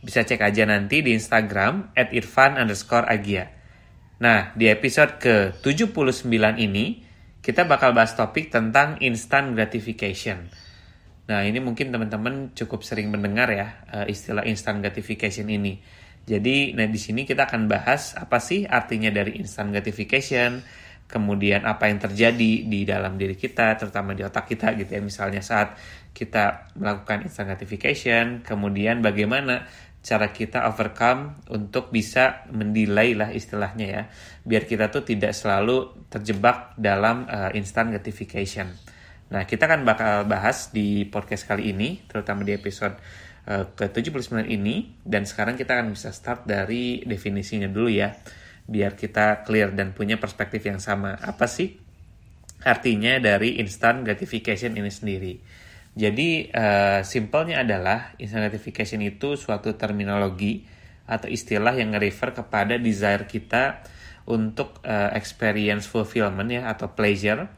bisa cek aja nanti di Instagram at irfan underscore agia. Nah, di episode ke-79 ini, kita bakal bahas topik tentang instant gratification. Nah, ini mungkin teman-teman cukup sering mendengar ya uh, istilah instant gratification ini. Jadi, nah di sini kita akan bahas apa sih artinya dari instant gratification, kemudian apa yang terjadi di dalam diri kita, terutama di otak kita gitu ya. Misalnya saat kita melakukan instant gratification, kemudian bagaimana cara kita overcome untuk bisa mendelay lah istilahnya ya, biar kita tuh tidak selalu terjebak dalam uh, instant gratification. Nah, kita akan bakal bahas di podcast kali ini, terutama di episode uh, ke-79 ini, dan sekarang kita akan bisa start dari definisinya dulu ya biar kita clear dan punya perspektif yang sama. Apa sih artinya dari instant gratification ini sendiri? Jadi uh, simpelnya adalah instant gratification itu suatu terminologi atau istilah yang nge-refer kepada desire kita untuk uh, experience fulfillment ya atau pleasure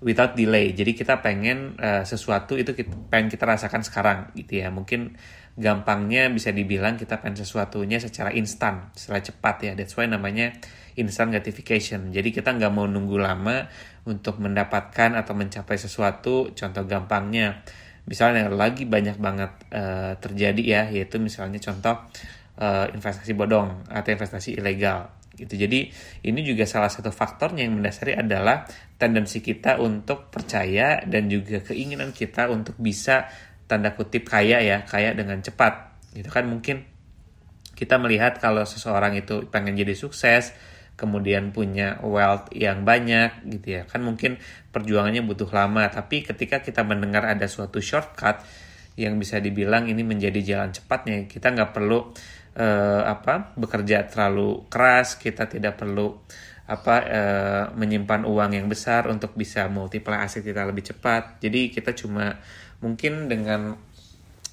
without delay. Jadi kita pengen uh, sesuatu itu kita, pengen kita rasakan sekarang gitu ya. Mungkin gampangnya bisa dibilang kita pengen sesuatunya secara instan, secara cepat ya. That's why namanya instant gratification. Jadi kita nggak mau nunggu lama untuk mendapatkan atau mencapai sesuatu. Contoh gampangnya, misalnya lagi banyak banget uh, terjadi ya, yaitu misalnya contoh uh, investasi bodong atau investasi ilegal gitu. Jadi ini juga salah satu faktornya yang mendasari adalah tendensi kita untuk percaya dan juga keinginan kita untuk bisa tanda kutip kaya ya, kaya dengan cepat. Itu kan mungkin kita melihat kalau seseorang itu pengen jadi sukses, kemudian punya wealth yang banyak gitu ya. Kan mungkin perjuangannya butuh lama, tapi ketika kita mendengar ada suatu shortcut yang bisa dibilang ini menjadi jalan cepatnya, kita nggak perlu uh, apa bekerja terlalu keras, kita tidak perlu apa uh, menyimpan uang yang besar untuk bisa multiply kita lebih cepat. Jadi kita cuma mungkin dengan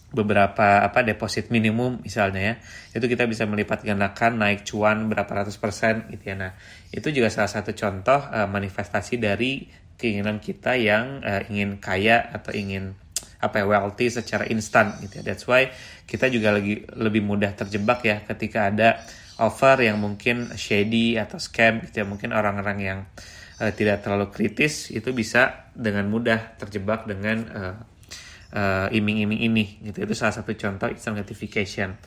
beberapa apa deposit minimum misalnya ya. Itu kita bisa melipat gandakan naik cuan berapa ratus persen gitu ya. Nah itu juga salah satu contoh uh, manifestasi dari keinginan kita yang uh, ingin kaya atau ingin apa ya wealthy secara instan gitu ya. That's why kita juga lagi lebih mudah terjebak ya ketika ada offer yang mungkin shady atau scam gitu ya. Mungkin orang-orang yang uh, tidak terlalu kritis itu bisa dengan mudah terjebak dengan uh, iming-iming ini gitu. Itu salah satu contoh instant gratification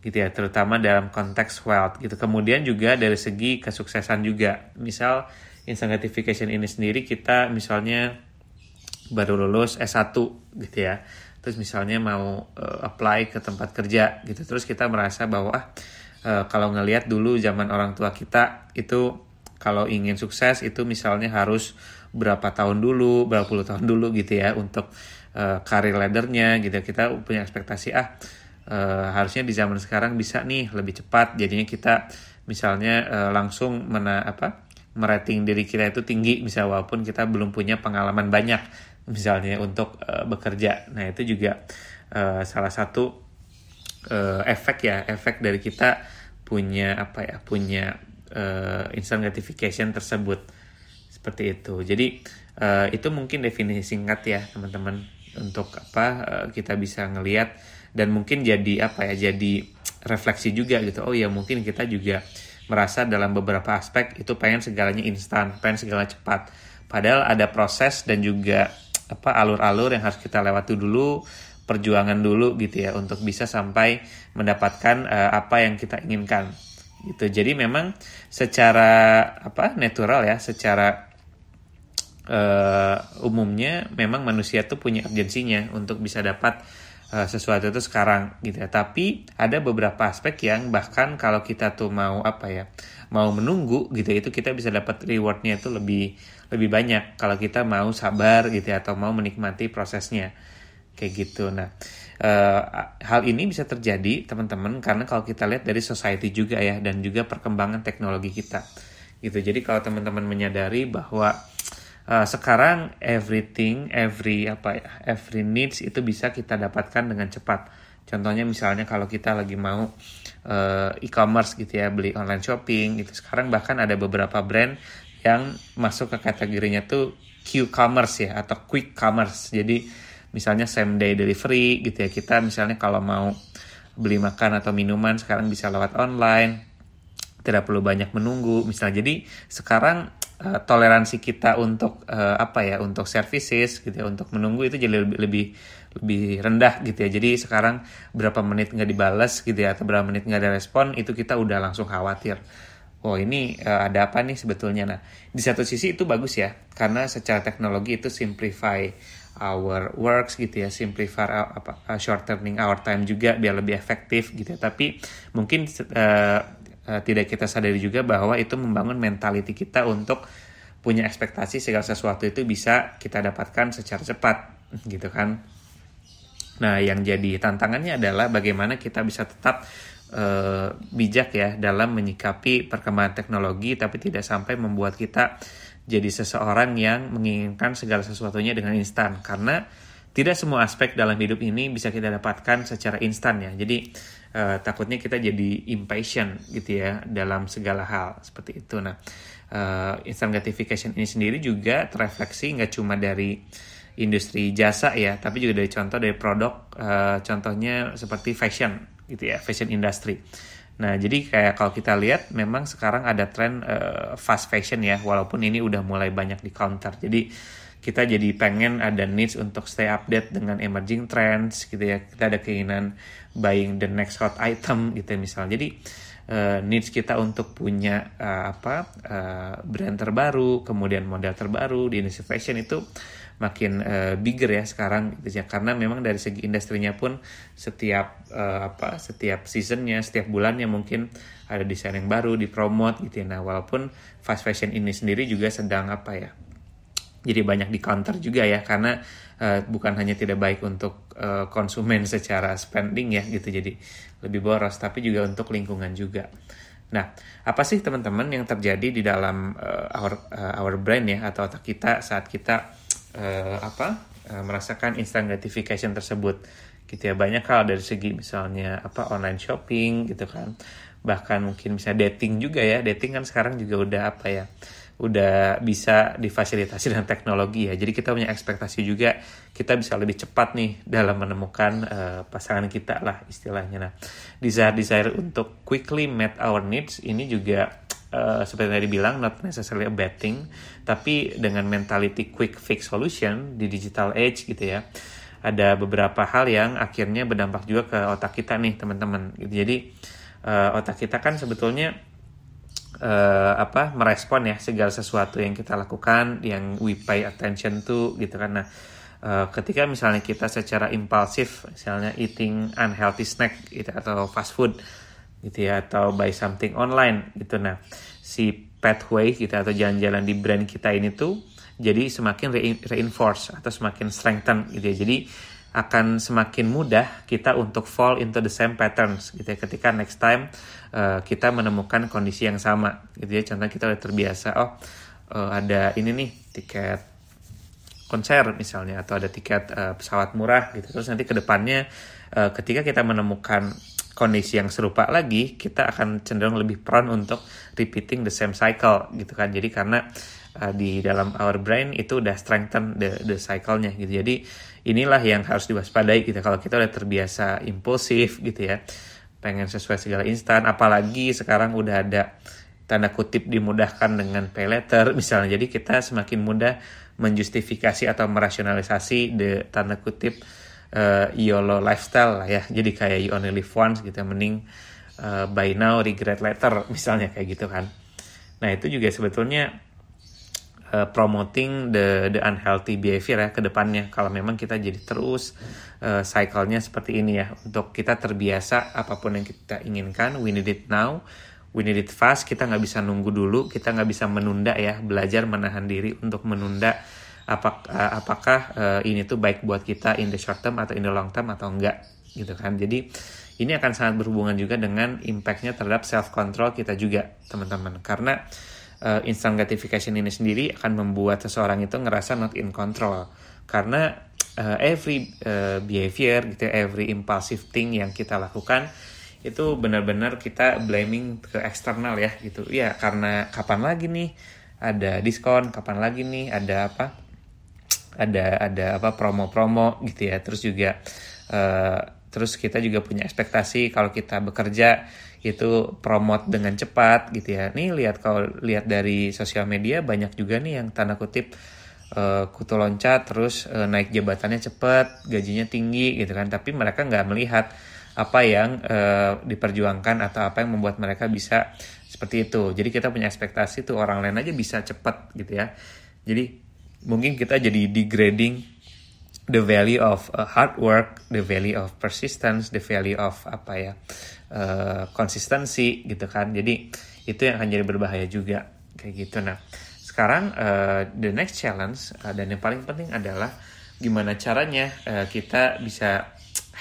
gitu ya terutama dalam konteks wealth gitu. Kemudian juga dari segi kesuksesan juga. Misal instant gratification ini sendiri kita misalnya baru lulus S1 gitu ya. Terus misalnya mau uh, apply ke tempat kerja gitu. Terus kita merasa bahwa uh, kalau ngelihat dulu zaman orang tua kita itu kalau ingin sukses itu misalnya harus berapa tahun dulu berapa puluh tahun dulu gitu ya untuk uh, karir laddernya gitu. Kita punya ekspektasi ah uh, harusnya di zaman sekarang bisa nih lebih cepat. Jadinya kita misalnya uh, langsung mena apa merating diri kita itu tinggi misal walaupun kita belum punya pengalaman banyak misalnya untuk uh, bekerja. Nah itu juga uh, salah satu uh, efek ya efek dari kita punya apa ya punya uh, instant gratification tersebut. Seperti itu. Jadi uh, itu mungkin definisi singkat ya teman-teman untuk apa uh, kita bisa ngelihat dan mungkin jadi apa ya jadi refleksi juga gitu. Oh ya mungkin kita juga merasa dalam beberapa aspek itu pengen segalanya instan pengen segala cepat. Padahal ada proses dan juga apa alur-alur yang harus kita lewati dulu perjuangan dulu gitu ya untuk bisa sampai mendapatkan uh, apa yang kita inginkan. Gitu. Jadi memang secara apa natural ya secara uh, umumnya memang manusia tuh punya urgensinya untuk bisa dapat uh, sesuatu itu sekarang gitu ya. Tapi ada beberapa aspek yang bahkan kalau kita tuh mau apa ya, mau menunggu gitu itu kita bisa dapat rewardnya itu lebih lebih banyak kalau kita mau sabar gitu ya atau mau menikmati prosesnya kayak gitu. Nah uh, hal ini bisa terjadi teman-teman karena kalau kita lihat dari society juga ya dan juga perkembangan teknologi kita gitu jadi kalau teman-teman menyadari bahwa uh, sekarang everything every apa ya every needs itu bisa kita dapatkan dengan cepat. Contohnya misalnya kalau kita lagi mau uh, e-commerce gitu ya beli online shopping gitu. Sekarang bahkan ada beberapa brand yang masuk ke kategorinya tuh Q-commerce ya atau quick commerce. Jadi misalnya same day delivery gitu ya. Kita misalnya kalau mau beli makan atau minuman sekarang bisa lewat online. Tidak perlu banyak menunggu misalnya. Jadi sekarang uh, toleransi kita untuk uh, apa ya untuk services gitu ya untuk menunggu itu jadi lebih lebih lebih rendah gitu ya. Jadi sekarang berapa menit nggak dibalas gitu ya atau berapa menit nggak ada respon itu kita udah langsung khawatir. Oh ini uh, ada apa nih sebetulnya? Nah di satu sisi itu bagus ya karena secara teknologi itu simplify our works gitu ya simplify our, apa shortening our time juga biar lebih efektif gitu ya. Tapi mungkin uh, uh, tidak kita sadari juga bahwa itu membangun mentality kita untuk punya ekspektasi segala sesuatu itu bisa kita dapatkan secara cepat gitu kan. Nah, yang jadi tantangannya adalah bagaimana kita bisa tetap uh, bijak ya dalam menyikapi perkembangan teknologi tapi tidak sampai membuat kita jadi seseorang yang menginginkan segala sesuatunya dengan instan karena tidak semua aspek dalam hidup ini bisa kita dapatkan secara instan ya. Jadi uh, takutnya kita jadi impatient gitu ya dalam segala hal seperti itu. Nah, uh, instant gratification ini sendiri juga terefleksi nggak cuma dari industri jasa ya, tapi juga dari contoh dari produk, uh, contohnya seperti fashion gitu ya, fashion industry. Nah, jadi kayak kalau kita lihat memang sekarang ada tren uh, fast fashion ya, walaupun ini udah mulai banyak di counter. Jadi kita jadi pengen ada needs untuk stay update dengan emerging trends gitu ya. Kita ada keinginan buying the next hot item gitu ya misalnya jadi uh, needs kita untuk punya uh, apa uh, brand terbaru kemudian model terbaru di industri fashion itu makin uh, bigger ya sekarang gitu ya. Karena memang dari segi industrinya pun setiap uh, apa setiap seasonnya setiap bulannya mungkin ada desain yang baru dipromot gitu ya. Nah walaupun fast fashion ini sendiri juga sedang apa ya jadi banyak di counter juga ya karena uh, bukan hanya tidak baik untuk uh, konsumen secara spending ya gitu jadi lebih boros tapi juga untuk lingkungan juga. Nah, apa sih teman-teman yang terjadi di dalam uh, our uh, our brain ya atau otak kita saat kita uh, apa uh, merasakan instant gratification tersebut? Gitu ya banyak hal dari segi misalnya apa online shopping gitu kan. Bahkan mungkin bisa dating juga ya. Dating kan sekarang juga udah apa ya? Udah bisa difasilitasi dengan teknologi ya. Jadi kita punya ekspektasi juga kita bisa lebih cepat nih dalam menemukan uh, pasangan kita lah istilahnya. Nah, desire-desire untuk quickly meet our needs ini juga uh, seperti tadi bilang not necessarily a bad thing, tapi dengan mentality quick fix solution di digital age gitu ya. Ada beberapa hal yang akhirnya berdampak juga ke otak kita nih teman-teman. Jadi uh, otak kita kan sebetulnya uh, apa merespon ya segala sesuatu yang kita lakukan yang we pay attention to gitu kan. Nah uh, ketika misalnya kita secara impulsif misalnya eating unhealthy snack gitu atau fast food gitu ya atau buy something online gitu. Nah si pathway gitu atau jalan-jalan di brand kita ini tuh jadi semakin reinforce atau semakin strengthen gitu ya. Jadi akan semakin mudah kita untuk fall into the same patterns gitu ya. Ketika next time uh, kita menemukan kondisi yang sama gitu ya. Contohnya kita udah terbiasa oh uh, ada ini nih tiket konser misalnya atau ada tiket uh, pesawat murah gitu. Terus nanti ke depannya uh, ketika kita menemukan kondisi yang serupa lagi kita akan cenderung lebih prone untuk repeating the same cycle gitu kan. Jadi karena uh, di dalam our brain itu udah strengthen the the cycle-nya gitu. Jadi inilah yang harus diwaspadai gitu. Kalau kita udah terbiasa impulsif gitu ya pengen sesuai segala instan apalagi sekarang udah ada tanda kutip dimudahkan dengan pay letter misalnya. Jadi kita semakin mudah menjustifikasi atau merasionalisasi the tanda kutip uh, YOLO lifestyle lah ya. Jadi kayak you only live once gitu mending uh, by now regret later misalnya kayak gitu kan. Nah itu juga sebetulnya uh, promoting the the unhealthy behavior ya ke depannya. Kalau memang kita jadi terus uh, cycle-nya seperti ini ya. Untuk kita terbiasa apa pun yang kita inginkan we need it now we need it fast. Kita nggak bisa nunggu dulu kita nggak bisa menunda ya. Belajar menahan diri untuk menunda apakah uh, apakah uh, ini tuh baik buat kita in the short term atau in the long term atau enggak gitu kan. Jadi ini akan sangat berhubungan juga dengan impactnya terhadap self control kita juga teman-teman. Karena instant gratification ini sendiri akan membuat seseorang itu ngerasa not in control. Karena uh, every uh, behavior gitu every impulsive thing yang kita lakukan itu benar-benar kita blaming ke eksternal ya gitu. Ya karena kapan lagi nih ada diskon kapan lagi nih ada apa ada ada apa promo-promo gitu ya. Terus juga uh, terus kita juga punya ekspektasi kalau kita bekerja itu promote dengan cepat gitu ya. Nih lihat kalau lihat dari sosial media banyak juga nih yang tanda kutip uh, kutu loncat terus uh, naik jabatannya cepat gajinya tinggi gitu kan. Tapi mereka nggak melihat apa yang uh, diperjuangkan atau apa yang membuat mereka bisa seperti itu. Jadi kita punya ekspektasi tuh orang lain aja bisa cepat gitu ya. Jadi mungkin kita jadi degrading the value of hard work the value of persistence the value of apa ya uh, konsistensi gitu kan. Jadi itu yang akan jadi berbahaya juga kayak gitu. Nah sekarang uh, the next challenge uh, dan yang paling penting adalah gimana caranya uh, kita bisa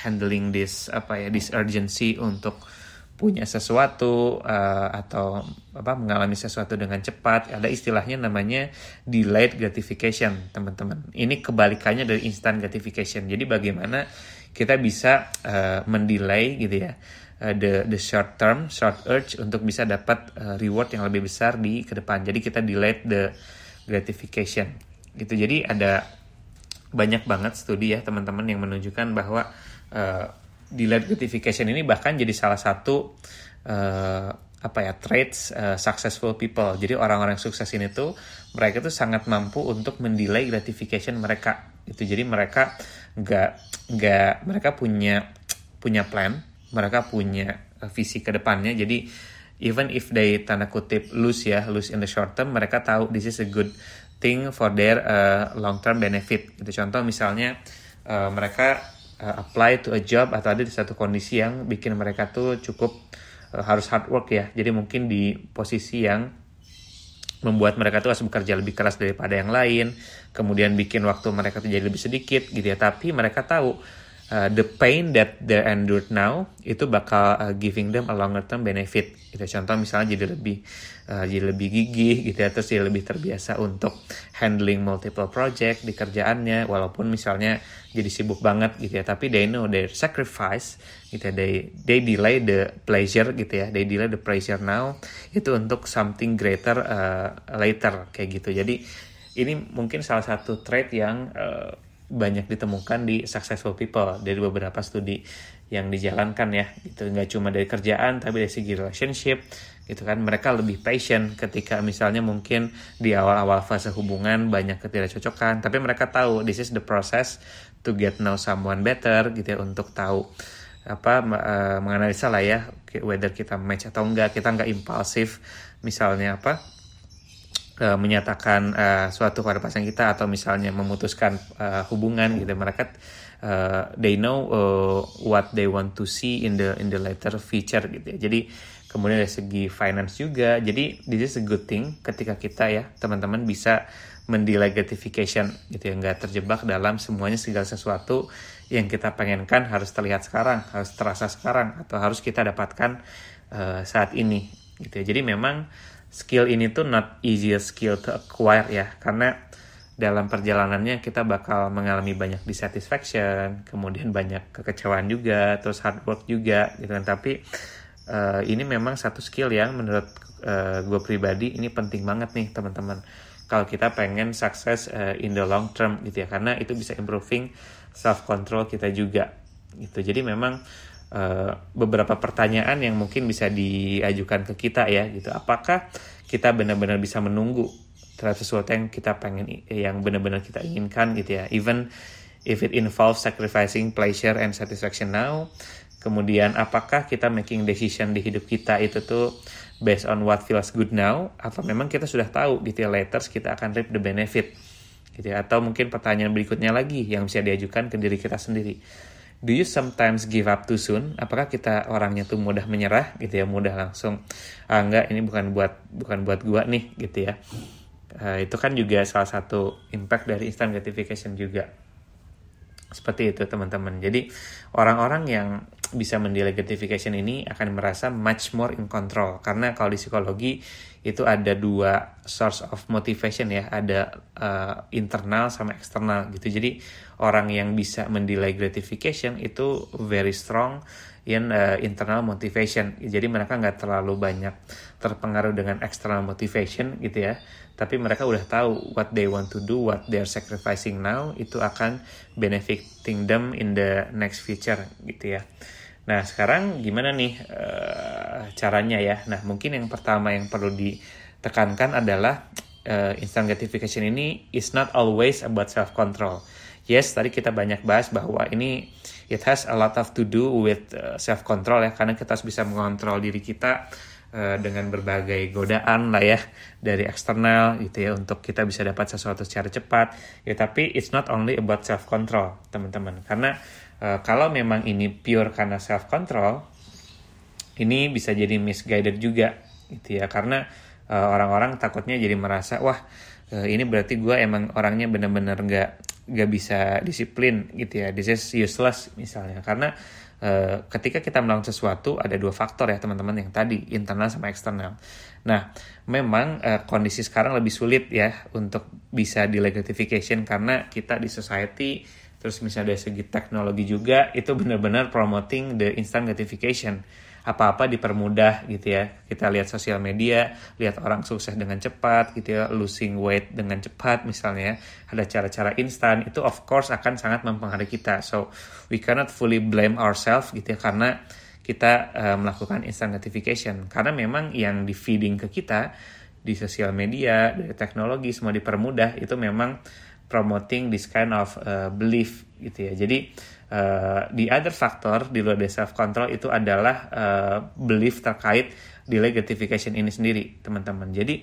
handling this apa ya this urgency untuk punya sesuatu uh, atau apa mengalami sesuatu dengan cepat. Ada istilahnya namanya delayed gratification teman-teman. Ini kebalikannya dari instant gratification. Jadi bagaimana kita bisa uh, mendelay gitu ya uh, the the short term short urge untuk bisa dapat uh, reward yang lebih besar di ke depan jadi kita delayed the gratification gitu jadi ada banyak banget studi ya teman-teman yang menunjukkan bahwa uh, delayed gratification ini bahkan jadi salah satu uh, apa ya traits uh, successful people. Jadi orang-orang sukses ini tuh mereka tuh sangat mampu untuk mendelay gratification mereka. Itu jadi mereka nggak nggak mereka punya punya plan, mereka punya uh, visi ke depannya. Jadi even if they tanda kutip lose ya lose in the short term, mereka tahu this is a good thing for their uh, long term benefit. Gitu contoh misalnya uh, mereka uh, apply to a job atau ada di satu kondisi yang bikin mereka tuh cukup uh, harus hard work ya. Jadi mungkin di posisi yang membuat mereka tuh harus bekerja lebih keras daripada yang lain, kemudian bikin waktu mereka tuh jadi lebih sedikit gitu ya. Tapi mereka tahu uh, the pain that they endured now itu bakal uh, giving them a longer term benefit. Gitu contoh misalnya jadi lebih uh, jadi lebih gigih gitu ya terus jadi lebih terbiasa untuk handling multiple project di kerjaannya walaupun misalnya jadi sibuk banget gitu ya. Tapi they know their sacrifice gitu ya. They they delay the pleasure gitu ya. They delay the pleasure now. Itu untuk something greater uh, later kayak gitu. Jadi ini mungkin salah satu trait yang uh, banyak ditemukan di successful people dari beberapa studi yang dijalankan ya. Itu nggak cuma dari kerjaan tapi dari segi relationship gitu kan. Mereka lebih patient ketika misalnya mungkin di awal-awal fase hubungan banyak ketidakcocokan tapi mereka tahu this is the process to get know someone better gitu ya untuk tahu apa uh, menganalisa lah ya whether kita match atau enggak kita nggak impulsif misalnya apa uh, menyatakan uh, suatu pada pasangan kita atau misalnya memutuskan uh, hubungan gitu. Mereka uh, they know uh, what they want to see in the in the later future gitu ya. Jadi kemudian dari segi finance juga. Jadi this is a good thing ketika kita ya teman-teman bisa mendelay gratification gitu ya. Nggak terjebak dalam semuanya segala sesuatu yang kita pengenkan harus terlihat sekarang harus terasa sekarang atau harus kita dapatkan uh, saat ini gitu ya. Jadi memang skill ini tuh not easy skill to acquire ya. Karena dalam perjalanannya kita bakal mengalami banyak dissatisfaction kemudian banyak kekecewaan juga terus hard work juga gitu kan. Tapi uh, ini memang satu skill yang menurut uh, eh, gue pribadi ini penting banget nih teman-teman. Kalau kita pengen sukses uh, in the long term gitu ya. Karena itu bisa improving self control kita juga gitu. Jadi memang uh, beberapa pertanyaan yang mungkin bisa diajukan ke kita ya gitu. Apakah kita benar-benar bisa menunggu terhadap sesuatu yang kita pengen yang benar-benar kita inginkan gitu ya. Even if it involves sacrificing pleasure and satisfaction now. Kemudian apakah kita making decision di hidup kita itu tuh based on what feels good now atau memang kita sudah tahu gitu ya later kita akan reap the benefit gitu ya atau mungkin pertanyaan berikutnya lagi yang bisa diajukan ke diri kita sendiri do you sometimes give up too soon? Apakah kita orangnya tuh mudah menyerah gitu ya, mudah langsung ah enggak ini bukan buat bukan buat gua nih gitu ya. uh, itu kan juga salah satu impact dari instant gratification juga seperti itu teman-teman jadi orang-orang yang bisa mendelay gratification ini akan merasa much more in control karena kalau di psikologi itu ada dua source of motivation ya. Ada uh, internal sama eksternal gitu. Jadi orang yang bisa mendelay gratification itu very strong in uh, internal motivation. Jadi mereka nggak terlalu banyak terpengaruh dengan external motivation gitu ya. Tapi mereka udah tahu what they want to do, what they're sacrificing now itu akan benefiting them in the next future gitu ya. Nah sekarang gimana nih uh, caranya ya? Nah mungkin yang pertama yang perlu ditekankan adalah uh, instant gratification ini is not always about self control. Yes, tadi kita banyak bahas bahwa ini it has a lot of to do with uh, eh, self control ya, karena kita harus bisa mengontrol diri kita Eh, dengan berbagai godaan lah ya dari eksternal gitu ya untuk kita bisa dapat sesuatu secara cepat ya tapi it's not only about self control teman-teman karena uh, kalau memang ini pure karena self control ini bisa jadi misguided juga gitu ya. Karena uh, orang-orang takutnya jadi merasa wah uh, ini berarti gue emang orangnya bener-bener gak gak bisa disiplin gitu ya. This is useless misalnya. Karena Uh, ketika kita melakukan sesuatu ada dua faktor ya teman-teman yang tadi internal sama eksternal. Nah, memang uh, kondisi sekarang lebih sulit ya untuk bisa delay gratification karena kita di society terus misalnya dari segi teknologi juga itu benar-benar promoting the instant gratification apa-apa dipermudah gitu ya. Kita lihat sosial media, lihat orang sukses dengan cepat gitu ya, losing weight dengan cepat misalnya. Ada cara-cara instan itu of course akan sangat mempengaruhi kita. So we cannot fully blame ourselves gitu ya karena kita uh, melakukan instant gratification karena memang yang di feeding ke kita di sosial media, dari teknologi semua dipermudah itu memang promoting this kind of uh, belief gitu ya. Jadi uh, the other factor di luar dari self control itu adalah uh, belief terkait delay gratification ini sendiri teman-teman jadi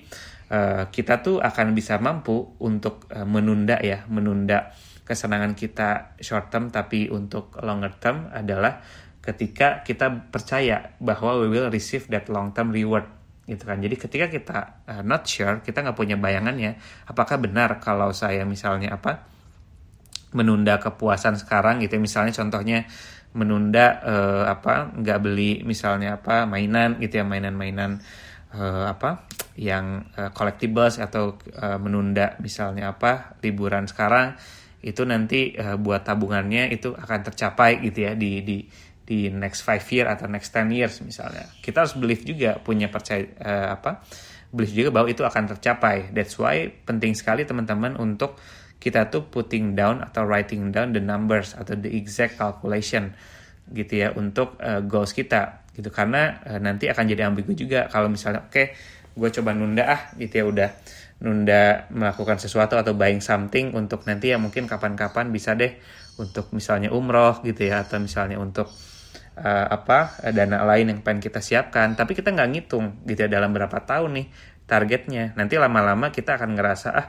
uh, kita tuh akan bisa mampu untuk uh, menunda ya menunda kesenangan kita short term tapi untuk longer term adalah ketika kita percaya bahwa we will receive that long term reward gitu kan. Jadi ketika kita uh, not sure kita nggak punya bayangannya apakah benar kalau saya misalnya apa menunda kepuasan sekarang gitu misalnya contohnya menunda uh, apa nggak beli misalnya apa mainan gitu ya mainan-mainan uh, apa yang uh, collectibles atau uh, menunda misalnya apa liburan sekarang itu nanti uh, buat tabungannya itu akan tercapai gitu ya di di di next five year atau next ten years misalnya. Kita harus believe juga punya percaya uh, apa believe juga bahwa itu akan tercapai. That's why penting sekali teman-teman untuk kita tuh putting down atau writing down the numbers atau the exact calculation gitu ya untuk uh, goals kita gitu. Karena uh, nanti akan jadi ambigu juga kalau misalnya oke okay, gue coba nunda ah gitu ya udah nunda melakukan sesuatu atau buying something untuk nanti ya mungkin kapan-kapan bisa deh untuk misalnya umroh gitu ya atau misalnya untuk uh, apa dana lain yang pengen kita siapkan. Tapi kita nggak ngitung gitu ya dalam berapa tahun nih targetnya. Nanti lama-lama kita akan ngerasa ah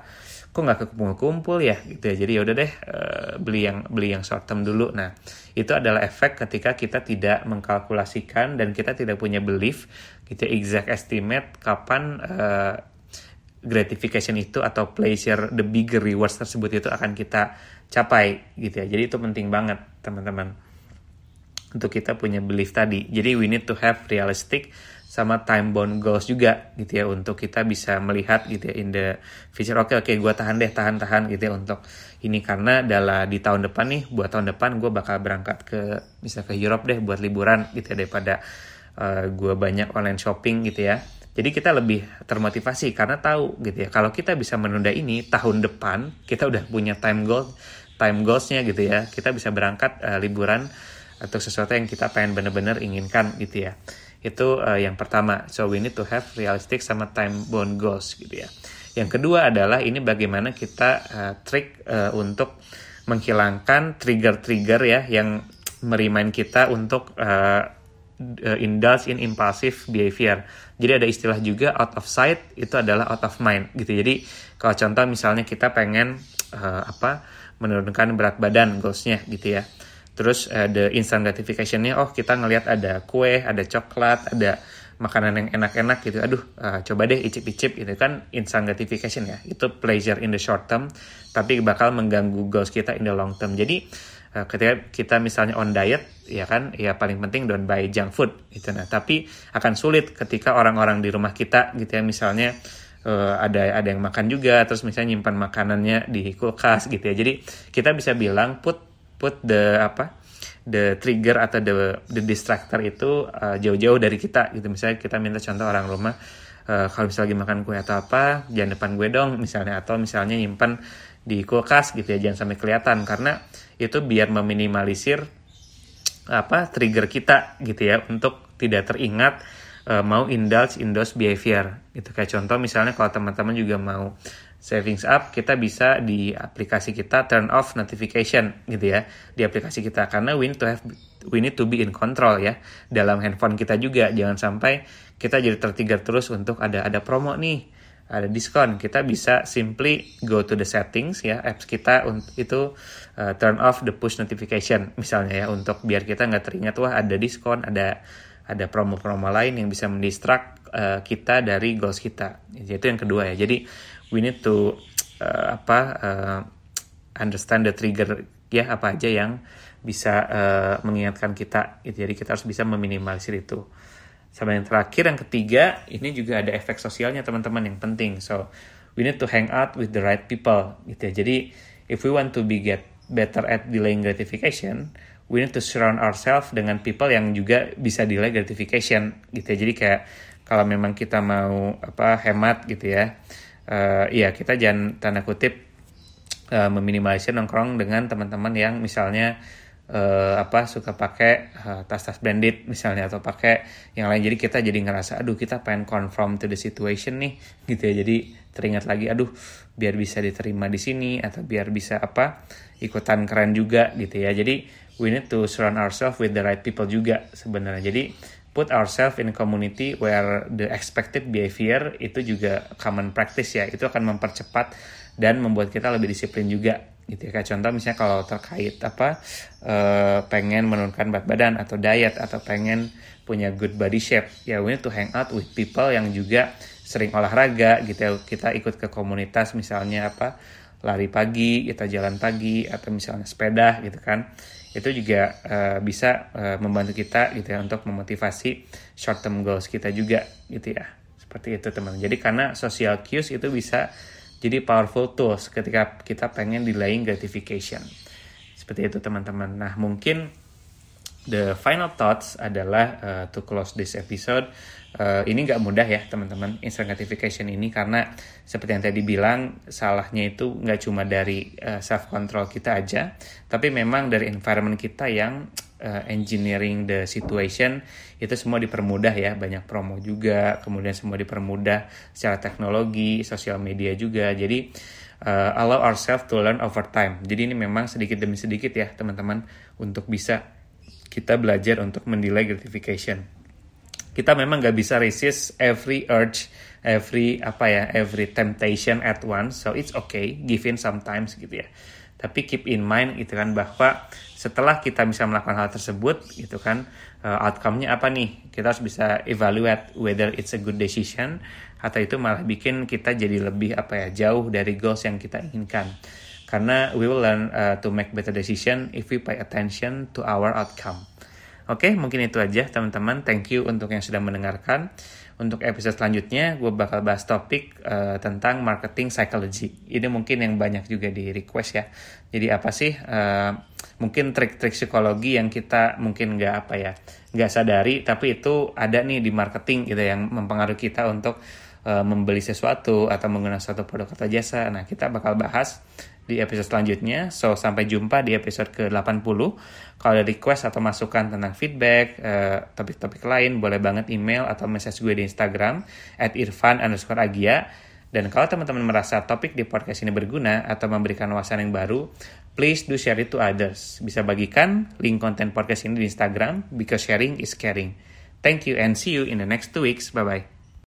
kok nggak kekumpul-kumpul ya? Gitu ya. Jadi yaudah deh uh, beli yang beli yang short term dulu. Nah itu adalah efek ketika kita tidak mengkalkulasikan dan kita tidak punya belief gitu ya, exact estimate kapan uh, gratification itu atau pleasure the bigger rewards tersebut itu akan kita capai gitu ya. Jadi itu penting banget teman-teman untuk kita punya belief tadi. Jadi we need to have realistic sama time bound goals juga gitu ya untuk kita bisa melihat gitu ya in the future. Oke okay, oke okay, gue tahan deh tahan tahan gitu ya untuk ini. Karena adalah di tahun depan nih buat tahun depan gue bakal berangkat ke bisa ke Europe deh buat liburan gitu ya daripada uh, eh, gue banyak online shopping gitu ya. Jadi kita lebih termotivasi karena tahu gitu ya kalau kita bisa menunda ini tahun depan kita udah punya time goal time goalsnya gitu ya. Kita bisa berangkat uh, liburan atau sesuatu yang kita pengen bener-bener inginkan gitu ya itu uh, yang pertama. So we need to have realistic sama time bound goals gitu ya. Yang kedua adalah ini bagaimana kita uh, trik uh, untuk menghilangkan trigger-trigger ya yang merimain kita untuk uh, indulge in impulsive behavior. Jadi ada istilah juga out of sight itu adalah out of mind gitu. Jadi kalau contoh misalnya kita pengen uh, apa menurunkan berat badan goalsnya gitu ya terus the instant gratificationnya oh kita ngelihat ada kue ada coklat ada makanan yang enak-enak gitu. Aduh uh, coba deh icip-icip gitu kan instant gratification ya. Itu pleasure in the short term tapi bakal mengganggu goals kita in the long term. Jadi uh, ketika kita misalnya on diet ya kan ya paling penting don't buy junk food gitu nah. Tapi akan sulit ketika orang-orang di rumah kita gitu ya misalnya uh, ada ada yang makan juga terus misalnya nyimpan makanannya di kulkas gitu ya. Jadi kita bisa bilang put put the apa the trigger atau the the distractor itu uh, jauh-jauh dari kita gitu. Misalnya kita minta contoh orang rumah uh, kalau misalnya lagi makan kue atau apa jangan depan gue dong misalnya. Atau misalnya nyimpan di kulkas gitu ya jangan sampai kelihatan. Karena itu biar meminimalisir apa trigger kita gitu ya untuk tidak teringat uh, mau indulge in those behavior gitu. Kayak contoh misalnya kalau teman-teman juga mau savings up kita bisa di aplikasi kita turn off notification gitu ya di aplikasi kita. Karena we need to have we need to be in control ya dalam handphone kita juga. Jangan sampai kita jadi tertiga terus untuk ada ada promo nih ada diskon. Kita bisa simply go to the settings ya apps kita itu uh, turn off the push notification misalnya ya untuk biar kita nggak teringat wah ada diskon ada ada promo-promo lain yang bisa mendistract uh, kita dari goals kita. Itu yang kedua ya. Jadi we need to uh, apa uh, understand the trigger ya apa aja yang bisa uh, mengingatkan kita. Gitu. jadi kita harus bisa meminimalisir itu. Sama yang terakhir yang ketiga ini juga ada efek sosialnya teman-teman yang penting. So we need to hang out with the right people. Gitu ya. Jadi if we want to be get better at delaying gratification we need to surround ourselves dengan people yang juga bisa delay gratification. Gitu ya. Jadi kayak kalau memang kita mau apa hemat gitu ya uh, ya kita jangan tanda kutip uh, meminimalisir nongkrong dengan teman-teman yang misalnya uh, apa suka pakai uh, tas-tas branded misalnya atau pakai yang lain. Jadi kita jadi ngerasa aduh kita pengen conform to the situation nih gitu ya. Jadi teringat lagi aduh biar bisa diterima di sini atau biar bisa apa ikutan keren juga gitu ya. Jadi we need to surround ourselves with the right people juga sebenarnya. Jadi put ourselves in a community where the expected behavior itu juga common practice ya. Itu akan mempercepat dan membuat kita lebih disiplin juga gitu ya kayak contoh misalnya kalau terkait apa uh, pengen menurunkan berat badan atau diet atau pengen punya good body shape ya we need to hang out with people yang juga sering olahraga gitu ya. Kita ikut ke komunitas misalnya apa lari pagi kita jalan pagi atau misalnya sepeda gitu kan itu juga uh, bisa uh, membantu kita gitu ya untuk memotivasi short term goals kita juga gitu ya. Seperti itu teman. Jadi karena social cues itu bisa jadi powerful tools ketika kita pengen delaying gratification. Seperti itu teman-teman. Nah mungkin the final thoughts adalah uh, to close this episode. Uh, ini nggak mudah ya teman-teman instant gratification ini karena seperti yang tadi bilang salahnya itu nggak cuma dari uh, self control kita aja tapi memang dari environment kita yang uh, engineering the situation itu semua dipermudah ya. Banyak promo juga kemudian semua dipermudah secara teknologi sosial media juga. Jadi uh, allow ourselves to learn over time. Jadi ini memang sedikit demi sedikit ya teman-teman untuk bisa kita belajar untuk mendelay gratification. Kita memang gak bisa resist every urge, every apa ya, every temptation at once. So it's okay, give in sometimes gitu ya. Tapi keep in mind itu kan bahwa setelah kita bisa melakukan hal tersebut gitu kan uh, outcome-nya apa nih? Kita harus bisa evaluate whether it's a good decision atau itu malah bikin kita jadi lebih apa ya jauh dari goals yang kita inginkan karena we will learn uh, to make better decision if we pay attention to our outcome. Oke, okay, mungkin itu aja teman-teman. Thank you untuk yang sudah mendengarkan. Untuk episode selanjutnya, gue bakal bahas topik uh, tentang marketing psychology. Ini mungkin yang banyak juga di request ya. Jadi apa sih? Uh, mungkin trik-trik psikologi yang kita mungkin nggak apa ya, nggak sadari, tapi itu ada nih di marketing gitu yang mempengaruhi kita untuk uh, membeli sesuatu atau menggunakan suatu produk atau jasa. Nah, kita bakal bahas di episode selanjutnya. So, sampai jumpa di episode ke-80. Kalau ada request atau masukan tentang feedback, uh, topik-topik lain, boleh banget email atau message gue di Instagram at irfan underscore agia. Dan kalau teman-teman merasa topik di podcast ini berguna atau memberikan wawasan yang baru, please do share it to others. Bisa bagikan link konten podcast ini di Instagram because sharing is caring. Thank you and see you in the next two weeks. Bye-bye.